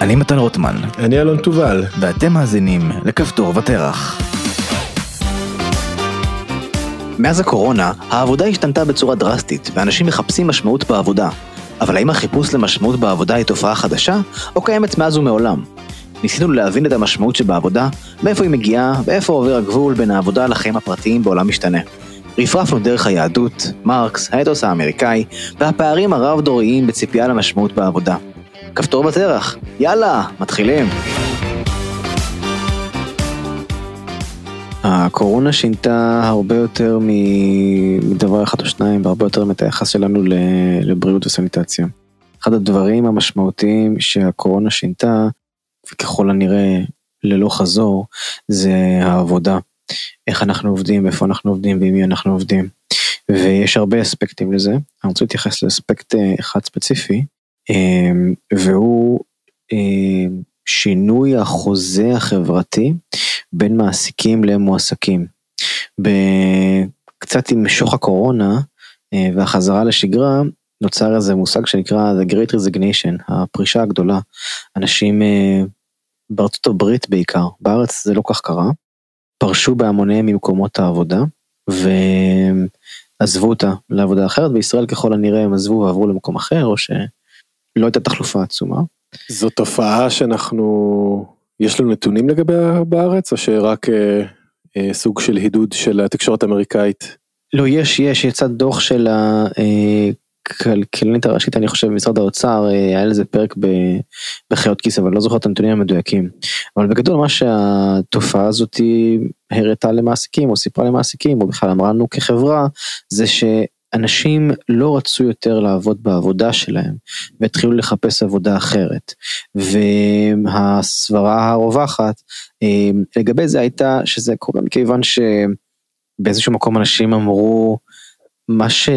אני מתן רוטמן, אני אלון תובל. ואתם מאזינים לכפתור ותרח. מאז הקורונה, העבודה השתנתה בצורה דרסטית, ואנשים מחפשים משמעות בעבודה. אבל האם החיפוש למשמעות בעבודה היא תופעה חדשה, או קיימת מאז ומעולם? ניסינו להבין את המשמעות שבעבודה, מאיפה היא מגיעה, ואיפה עובר הגבול בין העבודה לחיים הפרטיים בעולם משתנה. רפרפנו דרך היהדות, מרקס, האתוס האמריקאי, והפערים הרב-דוריים בציפייה למשמעות בעבודה. כפתור בתרח, יאללה, מתחילים. הקורונה שינתה הרבה יותר מדבר אחד או שניים והרבה יותר את היחס שלנו לבריאות וסניטציה. אחד הדברים המשמעותיים שהקורונה שינתה, וככל הנראה ללא חזור, זה העבודה. איך אנחנו עובדים, איפה אנחנו עובדים ועם מי אנחנו עובדים. ויש הרבה אספקטים לזה, אני רוצה להתייחס לאספקט אה, אחד ספציפי, והוא אה, שינוי החוזה החברתי בין מעסיקים למועסקים. קצת עם שוך הקורונה והחזרה לשגרה, נוצר איזה מושג שנקרא The Great Resignation, הפרישה הגדולה. אנשים בארצות הברית בעיקר, בארץ זה לא כך קרה, פרשו בהמוניהם ממקומות העבודה ועזבו אותה לעבודה אחרת, בישראל ככל הנראה הם עזבו ועברו למקום אחר או שלא הייתה תחלופה עצומה. זו תופעה שאנחנו, יש לנו נתונים לגביה בארץ או שרק אה, אה, סוג של הידוד של התקשורת האמריקאית? לא, יש, יש, יצא דוח של ה... אה, הכלכלנית הראשית אני חושב במשרד האוצר אה, היה לזה פרק בחיות כיס אבל לא זוכר את הנתונים המדויקים. אבל בגדול מה שהתופעה הזאת הראתה למעסיקים או סיפרה למעסיקים או בכלל אמרה לנו כחברה זה שאנשים לא רצו יותר לעבוד בעבודה שלהם והתחילו לחפש עבודה אחרת והסברה הרווחת אה, לגבי זה הייתה שזה קורה מכיוון שבאיזשהו מקום אנשים אמרו מה ש...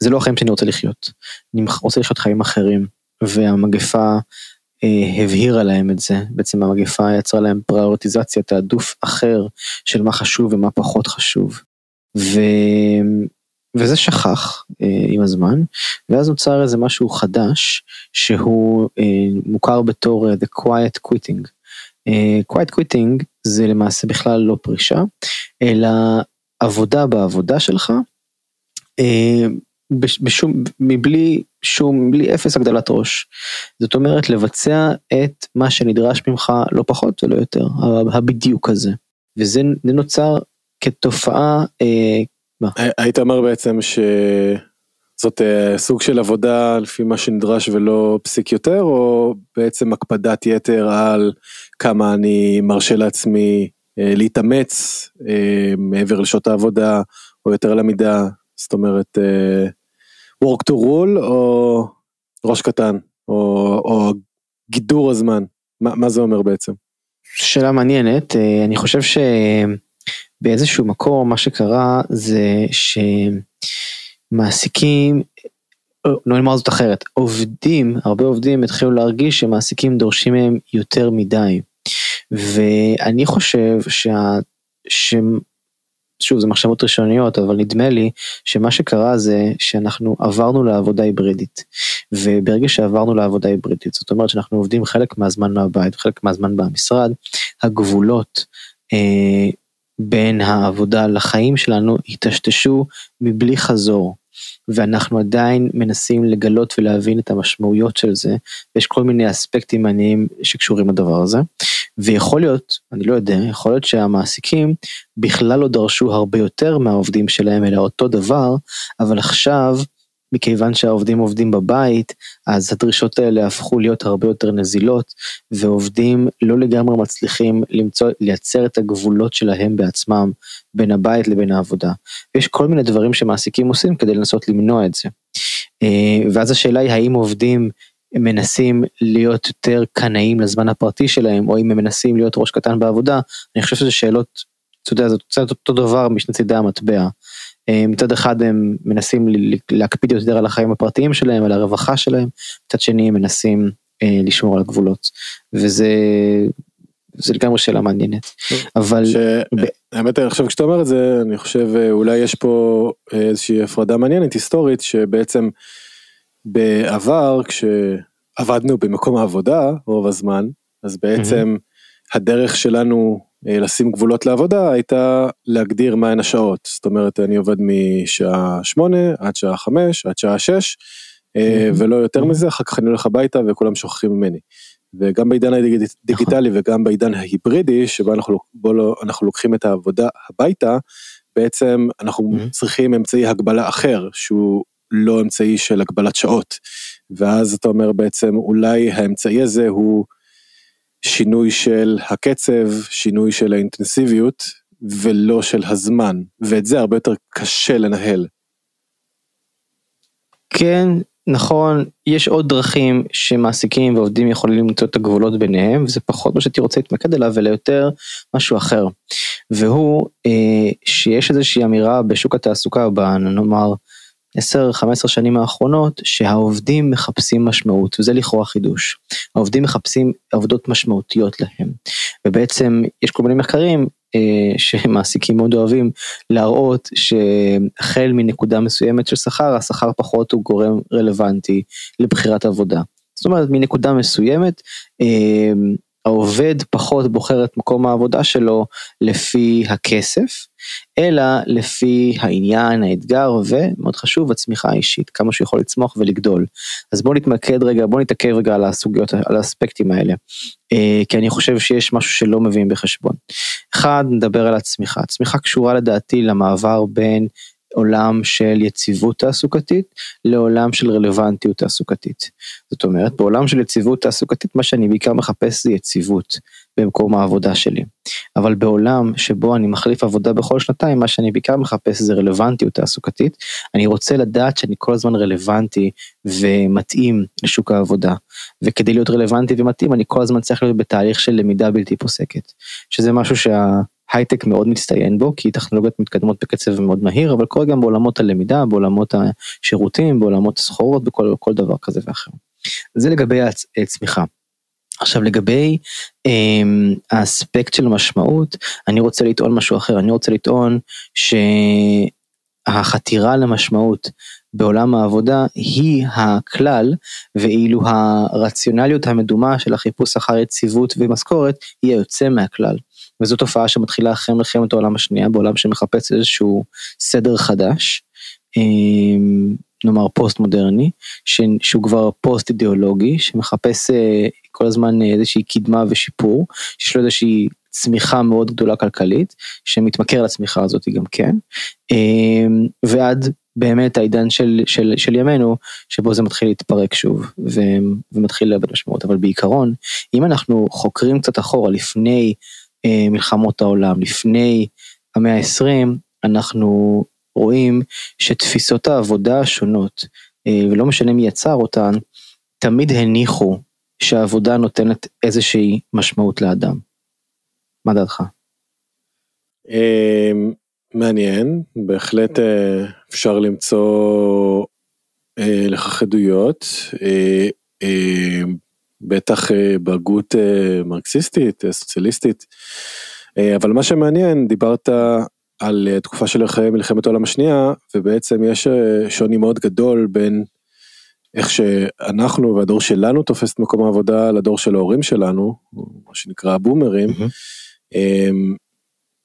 זה לא החיים שאני רוצה לחיות. אני רוצה לחיות חיים אחרים, והמגפה אה, הבהירה להם את זה. בעצם המגפה יצרה להם פריורטיזציה, תעדוף אחר של מה חשוב ומה פחות חשוב. ו... וזה שכח אה, עם הזמן, ואז נוצר איזה משהו חדש, שהוא אה, מוכר בתור uh, The Quiet Quitting. Uh, quiet Quitting זה למעשה בכלל לא פרישה, אלא עבודה בעבודה שלך, אה, בשום, מבלי שום, בלי אפס הגדלת ראש. זאת אומרת לבצע את מה שנדרש ממך לא פחות ולא יותר, הבדיוק הזה. וזה נוצר כתופעה. אה, היית אומר בעצם שזאת אה, סוג של עבודה לפי מה שנדרש ולא פסיק יותר, או בעצם הקפדת יתר על כמה אני מרשה לעצמי אה, להתאמץ אה, מעבר לשעות העבודה, או יותר למידה, זאת אומרת work to rule או ראש קטן או, או גידור הזמן? מה, מה זה אומר בעצם. שאלה מעניינת. אני חושב שבאיזשהו מקום מה שקרה זה שמעסיקים לא נאמר זאת אחרת עובדים הרבה עובדים התחילו להרגיש שמעסיקים דורשים מהם יותר מדי. ואני חושב שה... שוב זה מחשבות ראשוניות אבל נדמה לי שמה שקרה זה שאנחנו עברנו לעבודה היברידית. וברגע שעברנו לעבודה היברידית זאת אומרת שאנחנו עובדים חלק מהזמן מהבית חלק מהזמן במשרד הגבולות אה, בין העבודה לחיים שלנו היטשטשו מבלי חזור. ואנחנו עדיין מנסים לגלות ולהבין את המשמעויות של זה, ויש כל מיני אספקטים מעניינים שקשורים לדבר הזה, ויכול להיות, אני לא יודע, יכול להיות שהמעסיקים בכלל לא דרשו הרבה יותר מהעובדים שלהם, אלא אותו דבר, אבל עכשיו מכיוון שהעובדים עובדים בבית, אז הדרישות האלה הפכו להיות הרבה יותר נזילות, ועובדים לא לגמרי מצליחים למצוא, לייצר את הגבולות שלהם בעצמם, בין הבית לבין העבודה. יש כל מיני דברים שמעסיקים עושים כדי לנסות למנוע את זה. אה, ואז השאלה היא האם עובדים מנסים להיות יותר קנאים לזמן הפרטי שלהם, או אם הם מנסים להיות ראש קטן בעבודה, אני חושב שזה שאלות, אתה יודע, זה אותו דבר משני צידי המטבע. אה, מצד אחד הם מנסים להקפיד יותר על החיים הפרטיים שלהם, על הרווחה שלהם, מצד שני הם מנסים אה, לשמור על הגבולות. וזה זה לגמרי שאלה מעניינת. אבל... ש... ב... האמת חושב כשאתה אומר את זה אני חושב אה, אולי יש פה איזושהי הפרדה מעניינת היסטורית שבעצם בעבר כש... עבדנו במקום העבודה רוב הזמן, אז בעצם mm-hmm. הדרך שלנו אה, לשים גבולות לעבודה הייתה להגדיר מהן השעות. זאת אומרת, אני עובד משעה 8 עד שעה 5 עד שעה 6, mm-hmm. ולא יותר. מזה, אחר כך אני הולך הביתה וכולם שוכחים ממני. וגם בעידן הדיגיטלי נכון. וגם בעידן ההיברידי, שבו אנחנו, לא, אנחנו לוקחים את העבודה הביתה, בעצם אנחנו. צריכים אמצעי הגבלה אחר, שהוא לא אמצעי של הגבלת שעות. ואז אתה אומר בעצם אולי האמצעי הזה הוא שינוי של הקצב, שינוי של האינטנסיביות, ולא של הזמן, ואת זה הרבה יותר קשה לנהל. כן, נכון, יש עוד דרכים שמעסיקים ועובדים יכולים למצוא את הגבולות ביניהם, וזה פחות מה שהייתי רוצה להתמקד עליו, אלא יותר משהו אחר. והוא אה, שיש איזושהי אמירה בשוק התעסוקה, נאמר 10-15 שנים האחרונות, שהעובדים מחפשים משמעות, וזה לכאורה חידוש. העובדים מחפשים עבודות משמעותיות להם. ובעצם יש כל מיני מחקרים אה, שמעסיקים מאוד אוהבים להראות שהחל מנקודה מסוימת של שכר, השכר פחות הוא גורם רלוונטי לבחירת עבודה. זאת אומרת מנקודה מסוימת אה, העובד פחות בוחר את מקום העבודה שלו לפי הכסף, אלא לפי העניין, האתגר ומאוד חשוב הצמיחה האישית, כמה שהוא יכול לצמוח ולגדול. אז בוא נתמקד רגע, בוא נתעכב רגע על הסוגיות, על האספקטים האלה, אה, כי אני חושב שיש משהו שלא מביאים בחשבון. אחד, נדבר על הצמיחה. הצמיחה קשורה לדעתי למעבר בין עולם של יציבות תעסוקתית לעולם של רלוונטיות תעסוקתית. זאת אומרת, בעולם של יציבות תעסוקתית מה שאני בעיקר מחפש זה יציבות במקום העבודה שלי. אבל בעולם שבו אני מחליף עבודה בכל שנתיים, מה שאני בעיקר מחפש זה רלוונטיות תעסוקתית. אני רוצה לדעת שאני כל הזמן רלוונטי ומתאים לשוק העבודה. וכדי להיות רלוונטי ומתאים אני כל הזמן צריך להיות בתהליך של למידה בלתי פוסקת. שזה משהו שה... הייטק מאוד מצטיין בו כי טכנולוגיות מתקדמות בקצב מאוד מהיר אבל קורה גם בעולמות הלמידה בעולמות השירותים בעולמות הסחורות בכל כל דבר כזה ואחר. זה לגבי הצמיחה. עכשיו לגבי אמ, האספקט של המשמעות אני רוצה לטעון משהו אחר אני רוצה לטעון שהחתירה למשמעות בעולם העבודה היא הכלל ואילו הרציונליות המדומה של החיפוש אחר יציבות ומשכורת היא היוצא מהכלל. וזו תופעה שמתחילה אחרי מלחמת העולם השנייה בעולם שמחפש איזשהו סדר חדש. אמ, נאמר פוסט מודרני שהוא כבר פוסט אידיאולוגי שמחפש אה, כל הזמן איזושהי קדמה ושיפור שיש לו איזושהי צמיחה מאוד גדולה כלכלית שמתמכר לצמיחה הזאת גם כן אמ, ועד באמת העידן של, של, של ימינו שבו זה מתחיל להתפרק שוב ומתחיל לאבד משמעות אבל בעיקרון אם אנחנו חוקרים קצת אחורה לפני אה, מלחמות העולם, לפני המאה ה-20, אנחנו רואים שתפיסות העבודה השונות, אה, ולא משנה מי יצר אותן, תמיד הניחו שהעבודה נותנת איזושהי משמעות לאדם. מה דעתך? אה, מעניין, בהחלט אפשר למצוא לכך עדויות. בטח אה, בהגות אה, מרקסיסטית, אה, סוציאליסטית. אבל מה שמעניין, דיברת על תקופה של אחרי מלחמת העולם השנייה, ובעצם יש שוני מאוד גדול בין איך שאנחנו והדור שלנו תופס את מקום העבודה לדור של ההורים שלנו, מה שנקרא הבומרים. Mm-hmm.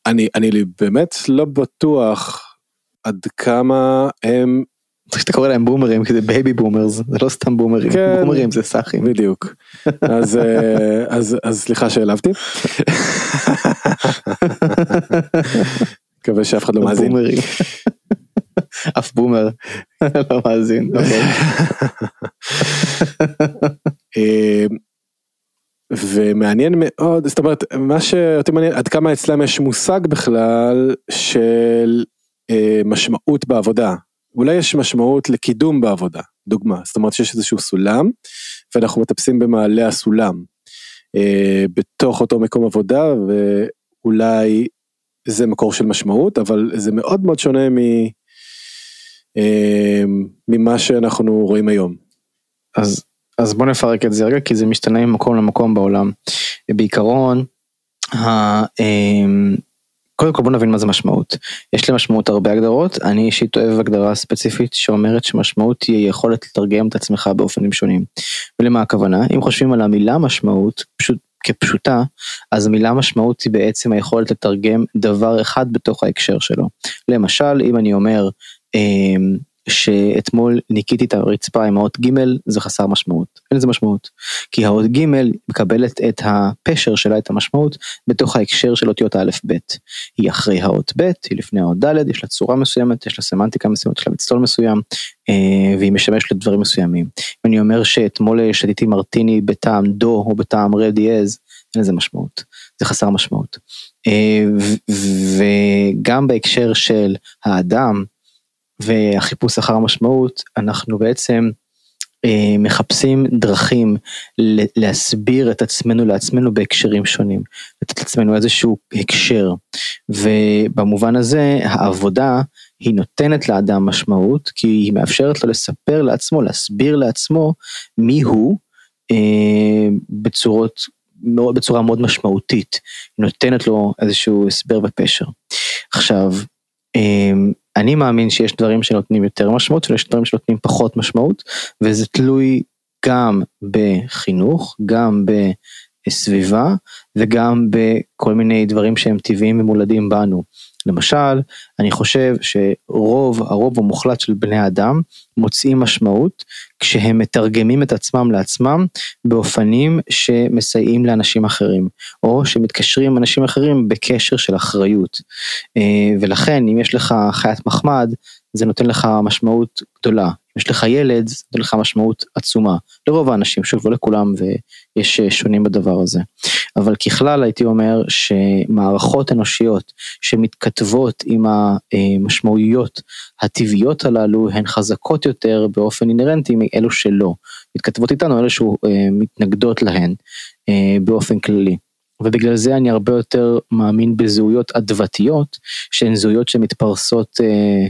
אני, אני באמת לא בטוח עד כמה הם שאתה קורא להם בומרים כי זה baby boomers זה לא סתם בומרים כן, בומרים זה סאחים בדיוק אז אה, אז אז סליחה שהעלבתי. מקווה שאף אחד לא מאזין. אף בומר לא מאזין. אוקיי. אה, ומעניין מאוד זאת אומרת מה שאותי מעניין עד כמה אצלם יש מושג בכלל של אה, משמעות בעבודה אולי יש משמעות לקידום בעבודה, דוגמה, זאת אומרת שיש איזשהו סולם ואנחנו מטפסים במעלה הסולם אה, בתוך אותו מקום עבודה ואולי זה מקור של משמעות אבל זה מאוד מאוד שונה מ, אה, ממה שאנחנו רואים היום. אז, אז בוא נפרק את זה רגע כי זה משתנה ממקום למקום בעולם. בעיקרון, ה, אה, קודם כל בוא נבין מה זה משמעות. יש למשמעות הרבה הגדרות, אני אישית אוהב הגדרה ספציפית שאומרת שמשמעות היא יכולת לתרגם את עצמך באופנים שונים. ולמה הכוונה? אם חושבים על המילה משמעות, פשוט כפשוטה, אז המילה משמעות היא בעצם היכולת לתרגם דבר אחד בתוך ההקשר שלו. למשל, אם אני אומר, אמ, שאתמול ניקיתי את הרצפה עם האות ג' זה חסר משמעות, אין לזה משמעות. כי האות ג' מקבלת את הפשר שלה, את המשמעות, בתוך ההקשר של אותיות בית. היא אחרי האות ב', היא לפני האות ד', יש לה צורה מסוימת, יש לה סמנטיקה מסוימת, יש לה מצטול מסוים, אה, והיא משמשת לדברים מסוימים. אם אני אומר שאתמול שתיתי מרטיני בטעם דו או בטעם רד דיאז, אין לזה משמעות, זה חסר משמעות. אה, וגם בהקשר של האדם, והחיפוש אחר המשמעות, אנחנו בעצם אה, מחפשים דרכים להסביר את עצמנו לעצמנו בהקשרים שונים, לתת לעצמנו איזשהו הקשר, ובמובן הזה העבודה היא נותנת לאדם משמעות, כי היא מאפשרת לו לספר לעצמו, להסביר לעצמו מי הוא אה, בצורות, בצורה מאוד משמעותית, נותנת לו איזשהו הסבר ופשר. עכשיו, אה, אני מאמין שיש דברים שנותנים יותר משמעות ויש דברים שנותנים פחות משמעות וזה תלוי גם בחינוך, גם בסביבה וגם בכל מיני דברים שהם טבעיים ומולדים בנו. למשל, אני חושב שרוב, הרוב המוחלט של בני אדם מוצאים משמעות כשהם מתרגמים את עצמם לעצמם באופנים שמסייעים לאנשים אחרים, או שמתקשרים עם אנשים אחרים בקשר של אחריות. אה, ולכן אם יש לך חיית מחמד, זה נותן לך משמעות גדולה. יש לך ילד, זה נותן לך משמעות עצומה. לרוב האנשים, שוב, לא לכולם, ויש אה, שונים בדבר הזה. אבל ככלל הייתי אומר שמערכות אנושיות שמתכתבות עם המשמעויות הטבעיות הללו, הן חזקות יותר באופן אינהרנטי מאלו שלא. מתכתבות איתנו, אלו שמתנגדות להן אה, באופן כללי. ובגלל זה אני הרבה יותר מאמין בזהויות אדוותיות, שהן זהויות שמתפרסות אה,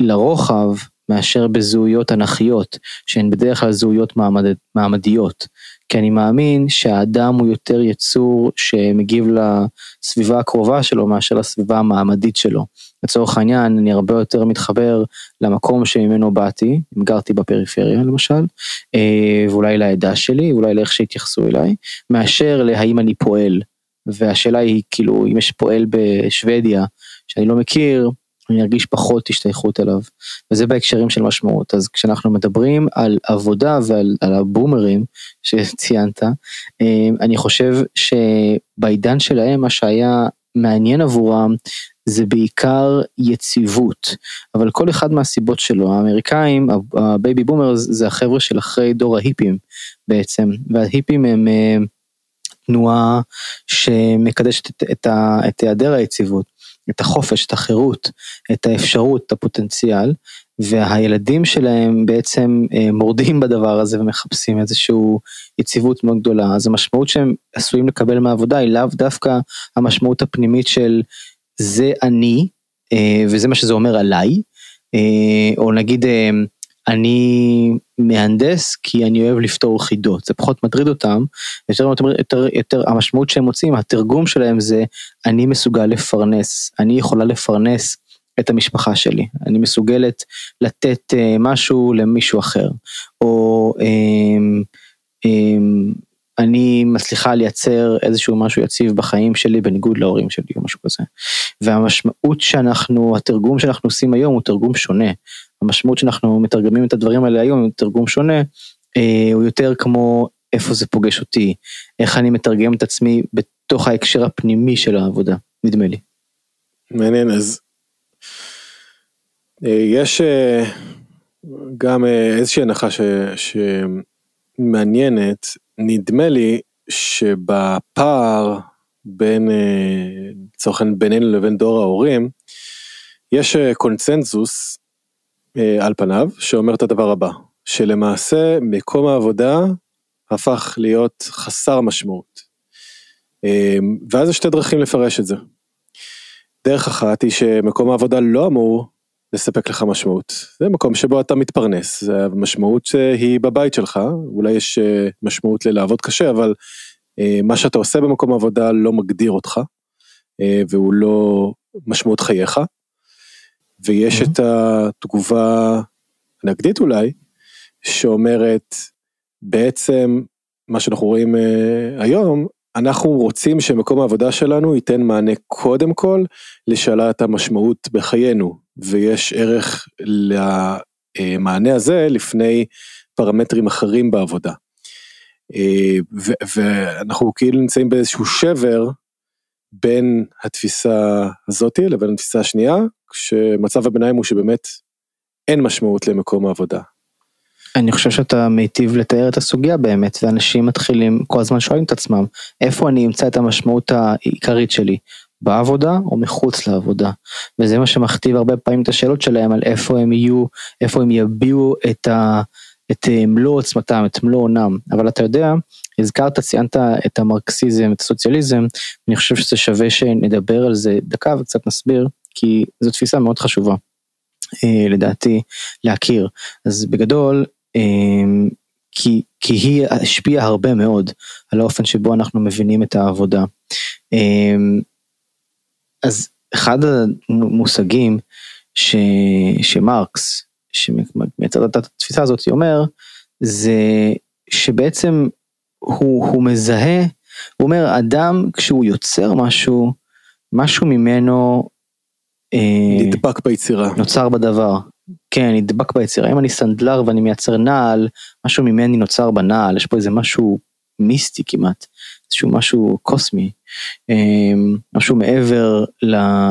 לרוחב מאשר בזהויות אנכיות, שהן בדרך כלל זהויות מעמד, מעמדיות. כי אני מאמין שהאדם הוא יותר יצור שמגיב לסביבה הקרובה שלו מאשר לסביבה המעמדית שלו. לצורך העניין אני הרבה יותר מתחבר למקום שממנו באתי, אם גרתי בפריפריה למשל, אה, ואולי לעדה שלי, אולי לאיך שהתייחסו אליי, מאשר להאם אני פועל. והשאלה היא כאילו אם יש פועל בשוודיה שאני לא מכיר, אני ארגיש פחות השתייכות אליו. וזה בהקשרים של משמעות. אז כשאנחנו מדברים על עבודה ועל על הבומרים שציינת, אה, אני חושב שבעידן שלהם מה שהיה מעניין עבורם זה בעיקר יציבות, אבל כל אחד מהסיבות שלו, האמריקאים, ה baby boomer זה החבר'ה של אחרי דור ההיפים בעצם, וההיפים הם אה, תנועה שמקדשת את, את, את היעדר היציבות. את החופש, את החירות, את האפשרות, את הפוטנציאל, והילדים שלהם בעצם אה, מורדים בדבר הזה ומחפשים איזושהי יציבות מאוד גדולה. אז המשמעות שהם עשויים לקבל מהעבודה היא לאו דווקא המשמעות הפנימית של זה אני, אה, וזה מה שזה אומר עליי, אה, או נגיד אני מהנדס כי אני אוהב לפתור חידות, זה פחות מטריד אותם, יותר, יותר, יותר, יותר המשמעות שהם מוצאים, התרגום שלהם זה אני מסוגל לפרנס, אני יכולה לפרנס את המשפחה שלי, אני מסוגלת לתת uh, משהו למישהו אחר, או um, um, אני מצליחה לייצר איזשהו משהו יציב בחיים שלי בניגוד להורים שלי או משהו כזה. והמשמעות שאנחנו, התרגום שאנחנו עושים היום הוא תרגום שונה. המשמעות שאנחנו מתרגמים את הדברים האלה היום הוא תרגום שונה, אה, הוא יותר כמו איפה זה פוגש אותי, איך אני מתרגם את עצמי בתוך ההקשר הפנימי של העבודה, נדמה לי. מעניין, אז אה, יש אה, גם אה, איזושהי הנחה ש, שמעניינת, נדמה לי שבפער בין, לצורך העניין בינינו לבין דור ההורים, יש קונצנזוס אה, על פניו, שאומר את הדבר הבא, שלמעשה מקום העבודה הפך להיות חסר משמעות. אה, ואז יש שתי דרכים לפרש את זה. דרך אחת היא שמקום העבודה לא אמור לספק לך משמעות. זה מקום שבו אתה מתפרנס, המשמעות היא בבית שלך, אולי יש אה, משמעות ללעבוד קשה, אבל מה שאתה עושה במקום העבודה לא מגדיר אותך. אה, והוא לא משמעות חייך. ויש את התגובה הנגדית אולי, שאומרת בעצם מה שאנחנו רואים היום, אנחנו רוצים שמקום העבודה שלנו ייתן מענה קודם כל לשאלת המשמעות בחיינו, ויש ערך למענה הזה לפני פרמטרים אחרים בעבודה. אה, ואנחנו כאילו נמצאים באיזשהו שבר בין התפיסה הזאתי לבין התפיסה השנייה, כשמצב הביניים הוא שבאמת אין משמעות למקום העבודה. אני חושב שאתה מיטיב לתאר את הסוגיה באמת, ואנשים מתחילים כל הזמן שואלים את עצמם, איפה אני אמצא את המשמעות העיקרית שלי, בעבודה או מחוץ לעבודה, וזה מה שמכתיב הרבה פעמים את השאלות שלהם על איפה הם יהיו, איפה הם יביעו את, ה, את מלוא עוצמתם, את מלוא עונם, אבל אתה יודע, הזכרת, ציינת את המרקסיזם, את הסוציאליזם, אני חושב שזה שווה שנדבר על זה דקה וקצת נסביר, כי זו תפיסה מאוד חשובה. אה, לדעתי להכיר אז בגדול אמ, כי, כי היא השפיעה הרבה מאוד על האופן שבו אנחנו מבינים את העבודה. אמ, אז אחד המושגים ש, שמרקס, שמייצר את התפיסה הזאת, אומר, זה שבעצם הוא, הוא מזהה, הוא אומר, אדם כשהוא יוצר משהו, משהו ממנו אה, נדבק ביצירה. נוצר בדבר. כן, נדבק ביצירה. אם אני סנדלר ואני מייצר נעל, משהו ממני נוצר בנעל, יש פה איזה משהו מיסטי כמעט, איזשהו משהו קוסמי, אמ, משהו מעבר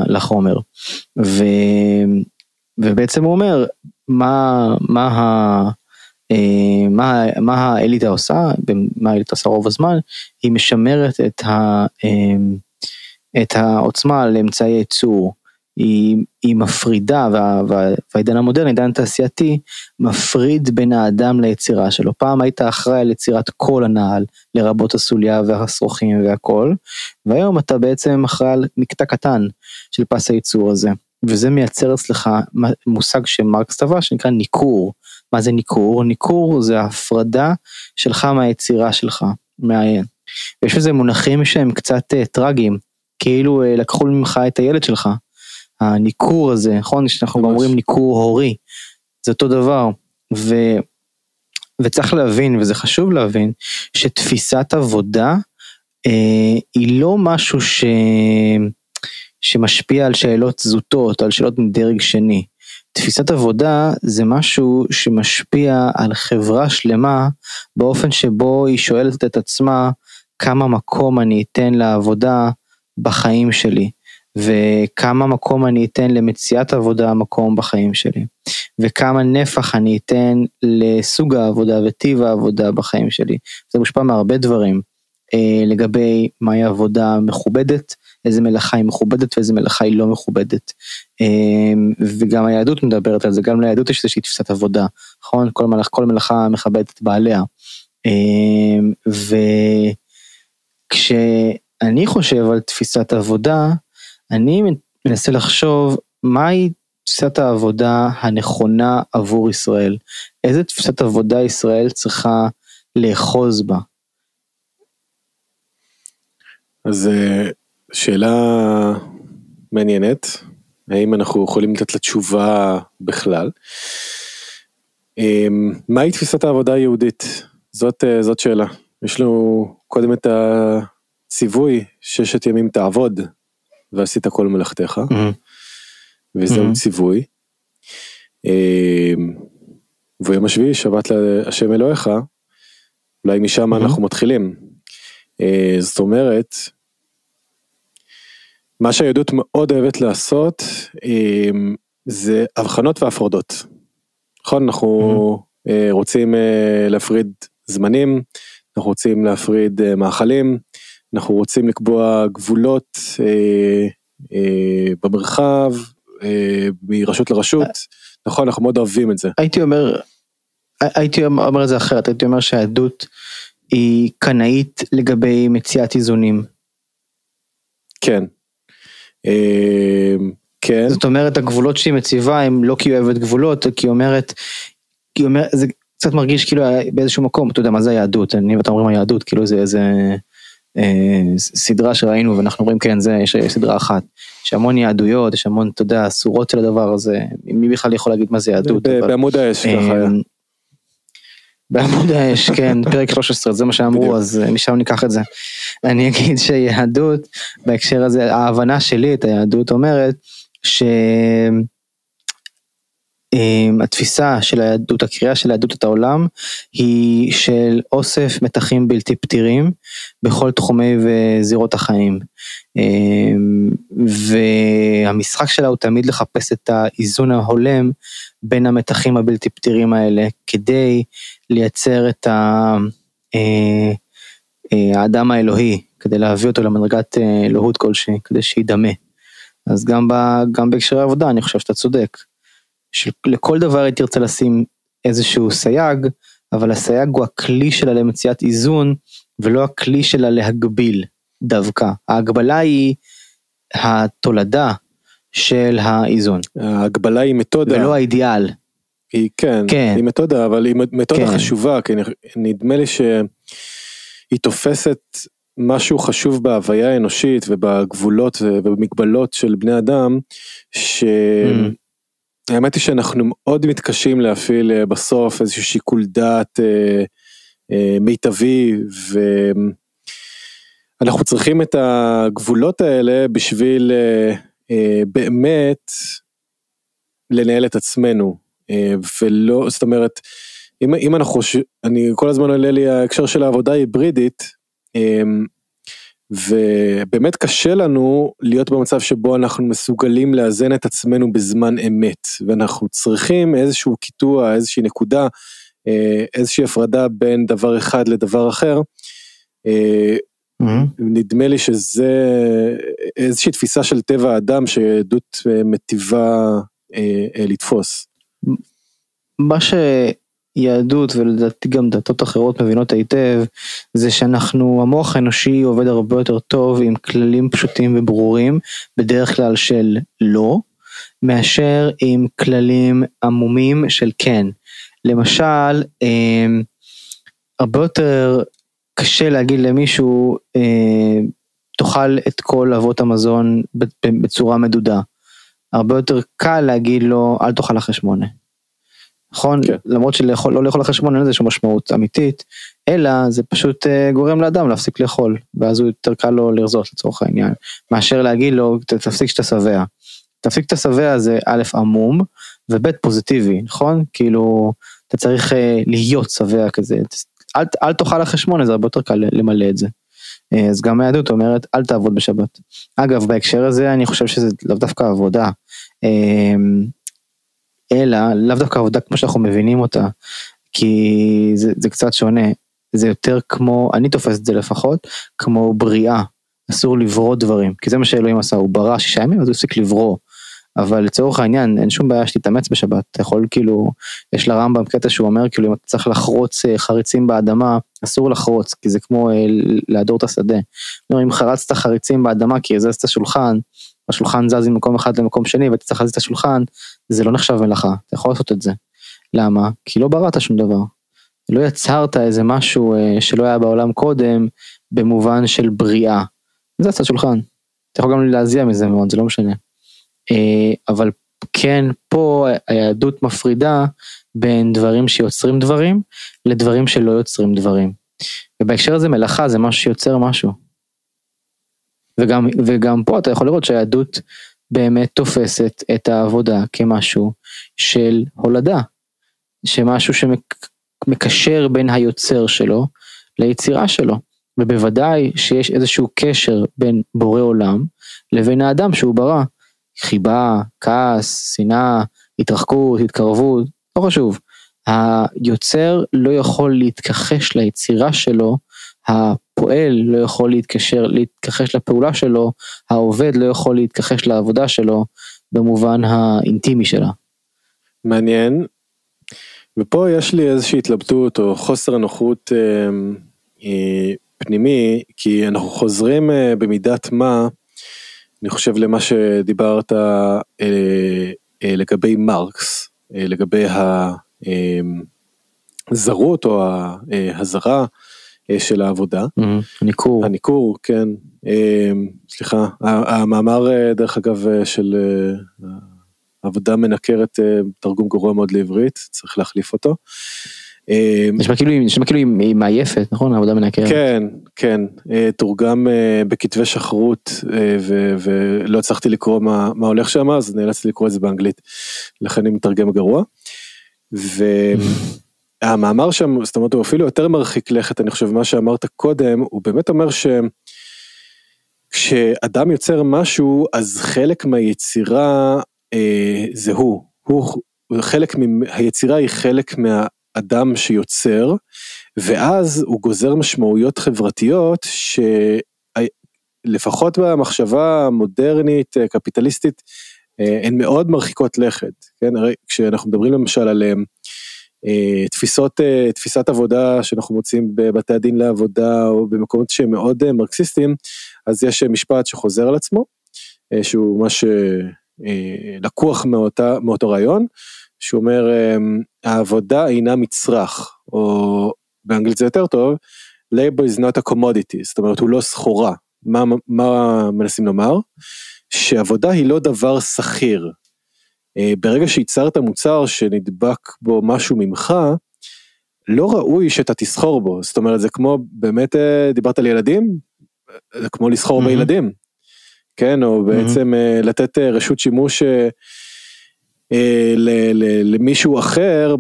לחומר. ו, ובעצם הוא אומר, מה, מה, ה, אה, מה, מה האליטה עושה, מה האליטה עושה רוב הזמן, היא משמרת את, ה, אמ, את העוצמה לאמצעי ייצור. היא, היא מפרידה, וה, וה, והעידן המודרני, העידן התעשייתי, מפריד בין האדם ליצירה שלו. פעם היית אחראי על יצירת כל הנעל, לרבות הסוליה והשרוכים והכל, והיום אתה בעצם אחראי על מקטע קטן של פס הייצור הזה. וזה מייצר אצלך מושג שמרקס טבע שנקרא ניכור. מה זה ניכור? ניכור זה ההפרדה שלך מהיצירה שלך, מהעין. ויש בזה מונחים שהם קצת uh, טרגיים, כאילו uh, לקחו ממך את הילד שלך. הניכור הזה, נכון? שאנחנו גם אומרים ניכור הורי, זה אותו דבר. ו, וצריך להבין, וזה חשוב להבין, שתפיסת עבודה אה, היא לא משהו ש, שמשפיע על שאלות זוטות, על שאלות מדרג שני. תפיסת עבודה זה משהו שמשפיע על חברה שלמה באופן שבו היא שואלת את עצמה כמה מקום אני אתן לעבודה בחיים שלי. וכמה מקום אני אתן למציאת עבודה מקום בחיים שלי, וכמה נפח אני אתן לסוג העבודה וטיב העבודה בחיים שלי. זה מושפע מהרבה דברים אה, לגבי מהי עבודה מכובדת, איזה מלאכה היא מכובדת ואיזה מלאכה היא לא מכובדת. אה, וגם היהדות מדברת על זה, גם ליהדות יש איזושהי תפיסת עבודה, נכון? כל מלאכה, כל מלאכה מכבדת את בעליה. אה, וכשאני חושב על תפיסת עבודה, אני מנסה לחשוב מהי תפיסת העבודה הנכונה עבור ישראל. איזה תפיסת עבודה ישראל צריכה לאחוז בה? אז אה, שאלה מעניינת, האם אנחנו יכולים לתת לה תשובה בכלל? אמ, מהי תפיסת העבודה היהודית? זאת, אה, זאת שאלה. יש לנו קודם את הציווי ששת ימים תעבוד, ועשית כל מלאכתך. וזהו. ציווי. אמ, ויום השביעי שבת להשם אלוהיך, אולי משם. אנחנו מתחילים. אה, זאת אומרת, מה שהיהדות מאוד אוהבת לעשות אמ, זה הבחנות והפרדות. נכון, אנחנו mm-hmm. רוצים אה, להפריד זמנים, אנחנו רוצים להפריד מאכלים, אנחנו רוצים לקבוע גבולות אה, אה, במרחב, אה, מרשות לרשות, נכון, אנחנו מאוד אוהבים את זה. הייתי אומר, הייתי אומר את זה אחרת, הייתי אומר שהעדות היא קנאית לגבי מציאת איזונים. כן. אה, כן. זאת אומרת הגבולות שהיא מציבה הם לא כי היא אוהבת גבולות, כי היא אומרת, כי היא אומרת, זה קצת מרגיש כאילו באיזשהו מקום, אתה יודע מה זה היהדות, אני ואתה אומרים היהדות, כאילו זה איזה... סדרה שראינו ואנחנו רואים כן זה יש סדרה אחת יש המון יהדויות יש המון אתה יודע סורות של הדבר הזה מי בכלל יכול להגיד מה זה יהדות. בעמוד האש ככה היה. בעמוד האש כן פרק 13 זה מה שאמרו אז משם ניקח את זה. אני אגיד שיהדות בהקשר הזה ההבנה שלי את היהדות אומרת. שהתפיסה של היהדות, הקריאה של היהדות את העולם, היא של אוסף מתחים בלתי פתירים בכל תחומי וזירות החיים. והמשחק שלה הוא תמיד לחפש את האיזון ההולם בין המתחים הבלתי פתירים האלה, כדי לייצר את האדם האלוהי, כדי להביא אותו למדרגת אלוהות כלשהי, כדי שידמה. אז גם, ב, גם בהקשרי עבודה אני חושב שאתה צודק. שלכל דבר היא תרצה לשים איזשהו סייג, אבל הסייג הוא הכלי שלה למציאת איזון, ולא הכלי שלה להגביל דווקא. ההגבלה היא התולדה של האיזון. ההגבלה היא מתודה. ולא האידיאל. היא כן, כן, היא מתודה, אבל היא מתודה כן. חשובה, כי נדמה לי שהיא תופסת משהו חשוב בהוויה האנושית ובגבולות ובמגבלות של בני אדם, שהאמת mm. היא שאנחנו מאוד מתקשים להפעיל אה, בסוף איזשהו שיקול דעת אה, אה, מיטבי, ואנחנו צריכים את הגבולות האלה בשביל אה, אה, באמת לנהל את עצמנו, אה, ולא, זאת אומרת, אם, אם אנחנו, אני כל הזמן עולה לי ההקשר של העבודה ההיברידית, אמ, ובאמת קשה לנו להיות במצב שבו אנחנו מסוגלים לאזן את עצמנו בזמן אמת, ואנחנו צריכים איזשהו קיטוע, איזושהי נקודה, אה, איזושהי הפרדה בין דבר אחד לדבר אחר. Mm-hmm. נדמה לי שזה איזושהי תפיסה של טבע האדם שעדות אה, מטיבה לתפוס. מה ש... יהדות ולדעתי גם דתות אחרות מבינות היטב זה שאנחנו המוח האנושי עובד הרבה יותר טוב עם כללים פשוטים וברורים בדרך כלל של לא מאשר עם כללים עמומים של כן. למשל אה, הרבה יותר קשה להגיד למישהו אה, תאכל את כל אבות המזון בצורה מדודה. הרבה יותר קל להגיד לו אל תאכל אחרי שמונה. נכון? כן. למרות שלאכול, לא לאכול אחרי שמונה אין לזה שום משמעות אמיתית, אלא זה פשוט uh, גורם לאדם להפסיק לאכול, ואז הוא יותר קל לו לרזות לצורך העניין, מאשר להגיד לו תפסיק שאתה שבע. תפסיק את השבע זה א' עמום, וב' פוזיטיבי, נכון? כאילו, אתה צריך uh, להיות שבע כזה, אל, אל תאכל אחרי שמונה זה הרבה יותר קל למלא את זה. Uh, אז גם היהדות אומרת אל תעבוד בשבת. אגב בהקשר הזה אני חושב שזה לאו דווקא עבודה. אלא לאו דווקא עבודה כמו שאנחנו מבינים אותה, כי זה, זה קצת שונה, זה יותר כמו, אני תופס את זה לפחות, כמו בריאה, אסור לברוא דברים, כי זה מה שאלוהים עשה, הוא ברא שישה ימים אז הוא הפסיק לברוא. אבל לצורך העניין אין שום בעיה שתתאמץ בשבת, אתה יכול כאילו, יש לרמב"ם קטע שהוא אומר כאילו אם אתה צריך לחרוץ אה, חריצים באדמה, אסור לחרוץ, כי זה כמו אה, להדור את השדה. אם חרצת חריצים באדמה כי הזזת שולחן, השולחן זז ממקום אחד למקום שני ואתה צריך להזיז את השולחן, זה לא נחשב מלאכה, אתה יכול לעשות את זה. למה? כי לא בראת שום דבר. לא יצרת איזה משהו אה, שלא היה בעולם קודם, במובן של בריאה. זה עשה שולחן. אתה יכול גם להזיע מזה מאוד, זה לא משנה. אה, אבל כן, פה היהדות מפרידה בין דברים שיוצרים דברים, לדברים שלא יוצרים דברים. ובהקשר הזה מלאכה זה משהו שיוצר משהו. וגם, וגם פה אתה יכול לראות שהיהדות באמת תופסת את העבודה כמשהו של הולדה, שמשהו שמקשר בין היוצר שלו ליצירה שלו, ובוודאי שיש איזשהו קשר בין בורא עולם לבין האדם שהוא ברא, חיבה, כעס, שנאה, התרחקות, התקרבות, לא חשוב. היוצר לא יכול להתכחש ליצירה שלו הפועל לא יכול להתקשר, להתכחש לפעולה שלו, העובד לא יכול להתכחש לעבודה שלו במובן האינטימי שלה. מעניין. ופה יש לי איזושהי התלבטות או חוסר נוחות אה, אה, פנימי, כי אנחנו חוזרים אה, במידת מה, אני חושב למה שדיברת אה, אה, לגבי מרקס, אה, לגבי הזרות אה, או ההזרה. של העבודה. ניכור. הניכור, כן. סליחה, המאמר דרך אגב של עבודה מנקרת תרגום גרוע מאוד לעברית, צריך להחליף אותו. נשמע כאילו, נשמע כאילו היא מעייפת, נכון? העבודה מנקרת. כן, כן, תורגם בכתבי שחרות ולא הצלחתי לקרוא מה, מה הולך שם, אז נאלצתי לקרוא את זה באנגלית, לכן אני מתרגם גרוע. והמאמר שם, זאת אומרת, הוא אפילו יותר מרחיק לכת, אני חושב, מה שאמרת קודם, הוא באמת אומר ש... כשאדם יוצר משהו, אז חלק מהיצירה אה, זה הוא. הוא, חלק מהיצירה היא חלק מהאדם שיוצר, ואז הוא גוזר משמעויות חברתיות שלפחות במחשבה המודרנית, קפיטליסטית, אה, הן מאוד מרחיקות לכת, כן, הרי כשאנחנו מדברים למשל על אה, תפיסות, אה, תפיסת עבודה שאנחנו מוצאים בבתי הדין לעבודה או במקומות שהם מאוד מרקסיסטיים, אז יש משפט שחוזר על עצמו, שהוא ממש לקוח מאותה, מאותו רעיון, שהוא אומר העבודה אינה מצרך, או באנגלית זה יותר טוב, labor is not a commodity, זאת אומרת הוא לא סחורה, מה, מה מנסים לומר? שעבודה היא לא דבר שכיר. אה, ברגע שייצרת מוצר שנדבק בו משהו ממך, לא ראוי שאתה תסחור בו, זאת אומרת זה כמו באמת אה, דיברת על ילדים, זה כמו לסחור mm-hmm. בילדים, כן, או mm-hmm. בעצם אה, לתת רשות שימוש למישהו אחר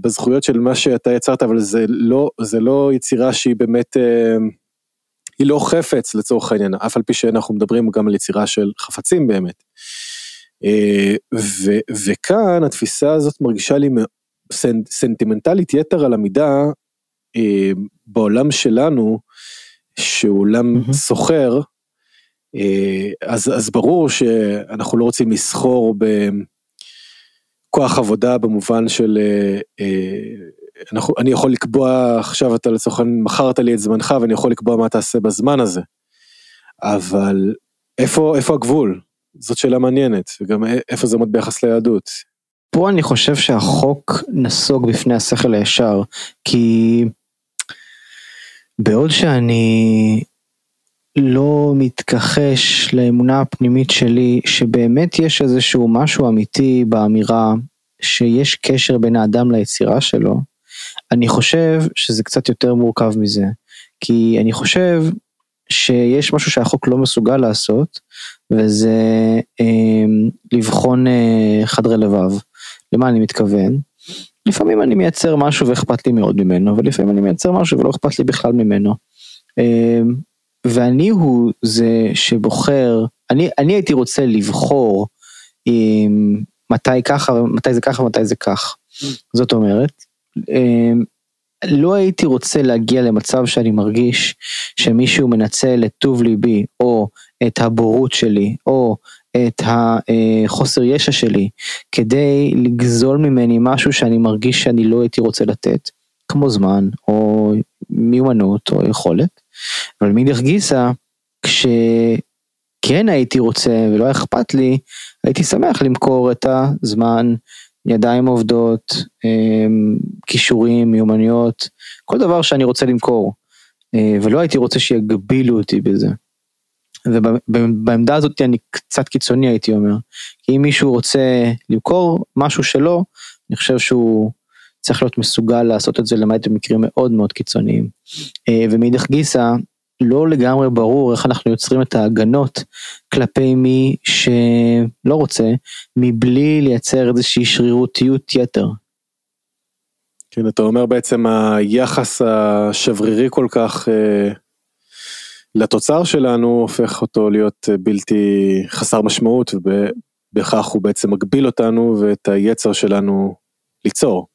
בזכויות של מה שאתה יצרת, אבל זה לא, זה לא יצירה שהיא באמת היא לא חפץ לצורך העניין, אף על פי שאנחנו מדברים גם על יצירה של חפצים באמת. אה, ו, וכאן התפיסה הזאת מרגישה לי סנטימנטלית יתר על המידה אה, בעולם שלנו, שהוא עולם mm-hmm. סוחר, אה, אז, אז ברור שאנחנו לא רוצים לסחור בכוח עבודה במובן של אנחנו, אני יכול לקבוע עכשיו אתה לצורך העניין מכרת לי את זמנך ואני יכול לקבוע מה תעשה בזמן הזה. אבל איפה איפה הגבול? זאת שאלה מעניינת וגם איפה זה עומד ביחס ליהדות. פה אני חושב שהחוק נסוג בפני השכל הישר כי בעוד שאני לא מתכחש לאמונה הפנימית שלי שבאמת יש איזשהו משהו אמיתי באמירה שיש קשר בין האדם ליצירה שלו, אני חושב שזה קצת יותר מורכב מזה, כי אני חושב שיש משהו שהחוק לא מסוגל לעשות, וזה אה, לבחון אה, חדרי לבב. למה אני מתכוון? לפעמים אני מייצר משהו ואכפת לי מאוד ממנו, ולפעמים אני מייצר משהו ולא אכפת לי בכלל ממנו. אה, ואני הוא זה שבוחר, אני, אני הייתי רוצה לבחור אה, מתי ככה, מתי זה ככה, מתי זה כך. זאת אומרת, אמ, לא הייתי רוצה להגיע למצב שאני מרגיש שמישהו מנצל את טוב ליבי או את הבורות שלי או את החוסר ישע שלי כדי לגזול ממני משהו שאני מרגיש שאני לא הייתי רוצה לתת, כמו זמן או מיומנות או יכולת. אבל מאידך גיסא, כשכן הייתי רוצה ולא אכפת לי, הייתי שמח למכור את הזמן, ידיים עובדות, אמ, כישורים, מיומנויות, כל דבר שאני רוצה למכור, אה, ולא הייתי רוצה שיגבילו אותי בזה. ובעמדה הזאת אני קצת קיצוני הייתי אומר, כי אם מישהו רוצה למכור משהו שלו, אני חושב שהוא צריך להיות מסוגל לעשות את זה למעט במקרים מאוד מאוד קיצוניים. אה, ומאידך גיסא, לא לגמרי ברור איך אנחנו יוצרים את ההגנות כלפי מי שלא רוצה, מבלי לייצר איזושהי שרירותיות יתר. כן, אתה אומר בעצם היחס השברירי כל כך אה, לתוצר שלנו הופך אותו להיות בלתי חסר משמעות ובכך הוא בעצם מגביל אותנו ואת היצר שלנו ליצור.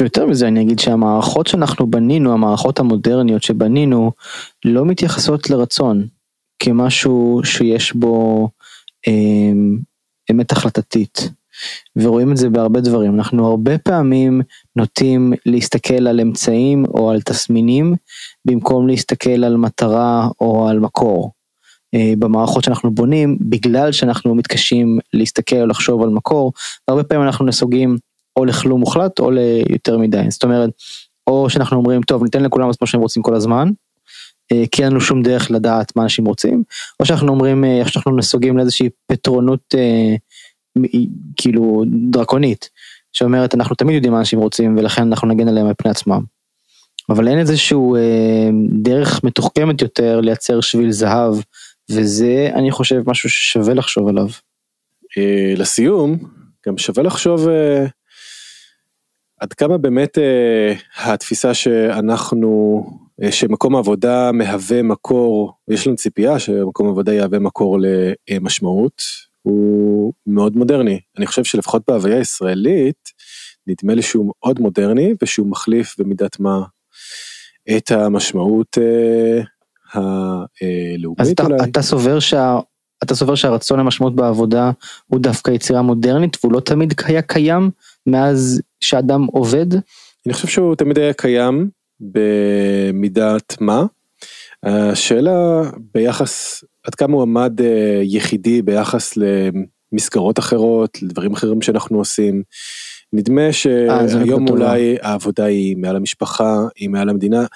ויותר מזה אני אגיד שהמערכות שאנחנו בנינו, המערכות המודרניות שבנינו, לא מתייחסות לרצון כמשהו שיש בו אה, אמת החלטתית. ורואים את זה בהרבה דברים, אנחנו הרבה פעמים נוטים להסתכל על אמצעים או על תסמינים במקום להסתכל על מטרה או על מקור. אה, במערכות שאנחנו בונים, בגלל שאנחנו מתקשים להסתכל או לחשוב על מקור, הרבה פעמים אנחנו נסוגים או לכלום מוחלט או ליותר מדי. זאת אומרת, או שאנחנו אומרים טוב ניתן לכולם את מה שהם רוצים כל הזמן, אה, כי אין לנו שום דרך לדעת מה אנשים רוצים, או שאנחנו אומרים אה, שאנחנו נסוגים לאיזושהי פטרונות אה, כאילו דרקונית, שאומרת אנחנו תמיד יודעים מה אנשים רוצים ולכן אנחנו נגן עליהם על פני עצמם. אבל אין איזשהו אה, דרך מתוחכמת יותר לייצר שביל זהב, וזה אני חושב משהו ששווה לחשוב עליו. אה, לסיום, גם שווה לחשוב אה, עד כמה באמת אה, התפיסה שאנחנו, אה, שמקום העבודה מהווה מקור, יש לנו ציפייה שמקום העבודה יהווה מקור למשמעות, הוא מאוד מודרני. אני חושב שלפחות בהוויה הישראלית, נדמה לי שהוא מאוד מודרני ושהוא מחליף במידת מה את המשמעות אה, הלאומית אז אתה, אולי. אתה סובר שה... אתה סובר שהרצון למשמעות בעבודה הוא דווקא יצירה מודרנית והוא לא תמיד היה קיים מאז שאדם עובד? אני חושב שהוא תמיד היה קיים במידת מה. השאלה ביחס עד כמה הוא עמד אה, יחידי ביחס למסגרות אחרות, לדברים אחרים שאנחנו עושים. נדמה אה, שהיום. אולי העבודה היא מעל המשפחה, היא מעל המדינה.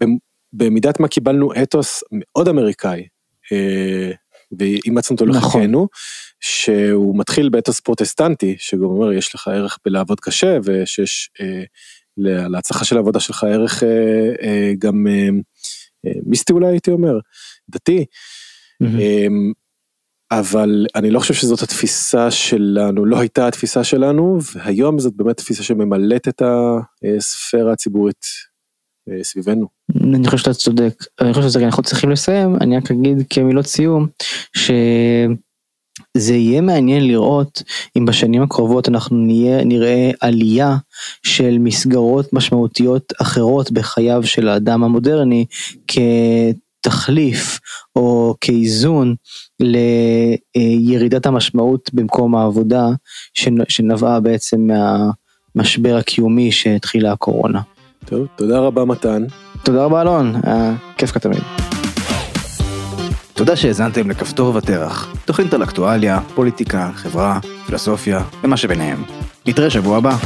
במ- במידת מה קיבלנו אתוס מאוד אמריקאי, אה, ואימצנו אותו נכון. לחיקנו, שהוא מתחיל באתוס פרוטסטנטי, שגם אומר יש לך ערך בלעבוד קשה, ושיש אה, לה- להצלחה של העבודה שלך ערך אה, אה, גם אה, אה, מיסטי אולי הייתי אומר, דתי. מהמם. אמ, אבל אני לא חושב שזאת התפיסה שלנו, לא הייתה התפיסה שלנו, והיום זאת באמת תפיסה שממלאת את הספירה הציבורית אה, סביבנו. אני חושב שאתה צודק, אני חושב שזה אנחנו צריכים לסיים, אני רק אגיד כמילות סיום, שזה יהיה מעניין לראות אם בשנים הקרובות אנחנו נהיה, נראה עלייה של מסגרות משמעותיות אחרות בחייו של האדם המודרני כתחליף או כאיזון לירידת המשמעות במקום העבודה שנ- שנבעה בעצם מהמשבר הקיומי שהתחילה הקורונה. טוב, תודה רבה מתן. תודה רבה אלון, היה כיף כתמיד. תודה שהאזנתם לכפתור ותרח, תוכנית על אקטואליה, פוליטיקה, חברה, פילוסופיה ומה שביניהם. נתראה שבוע הבא.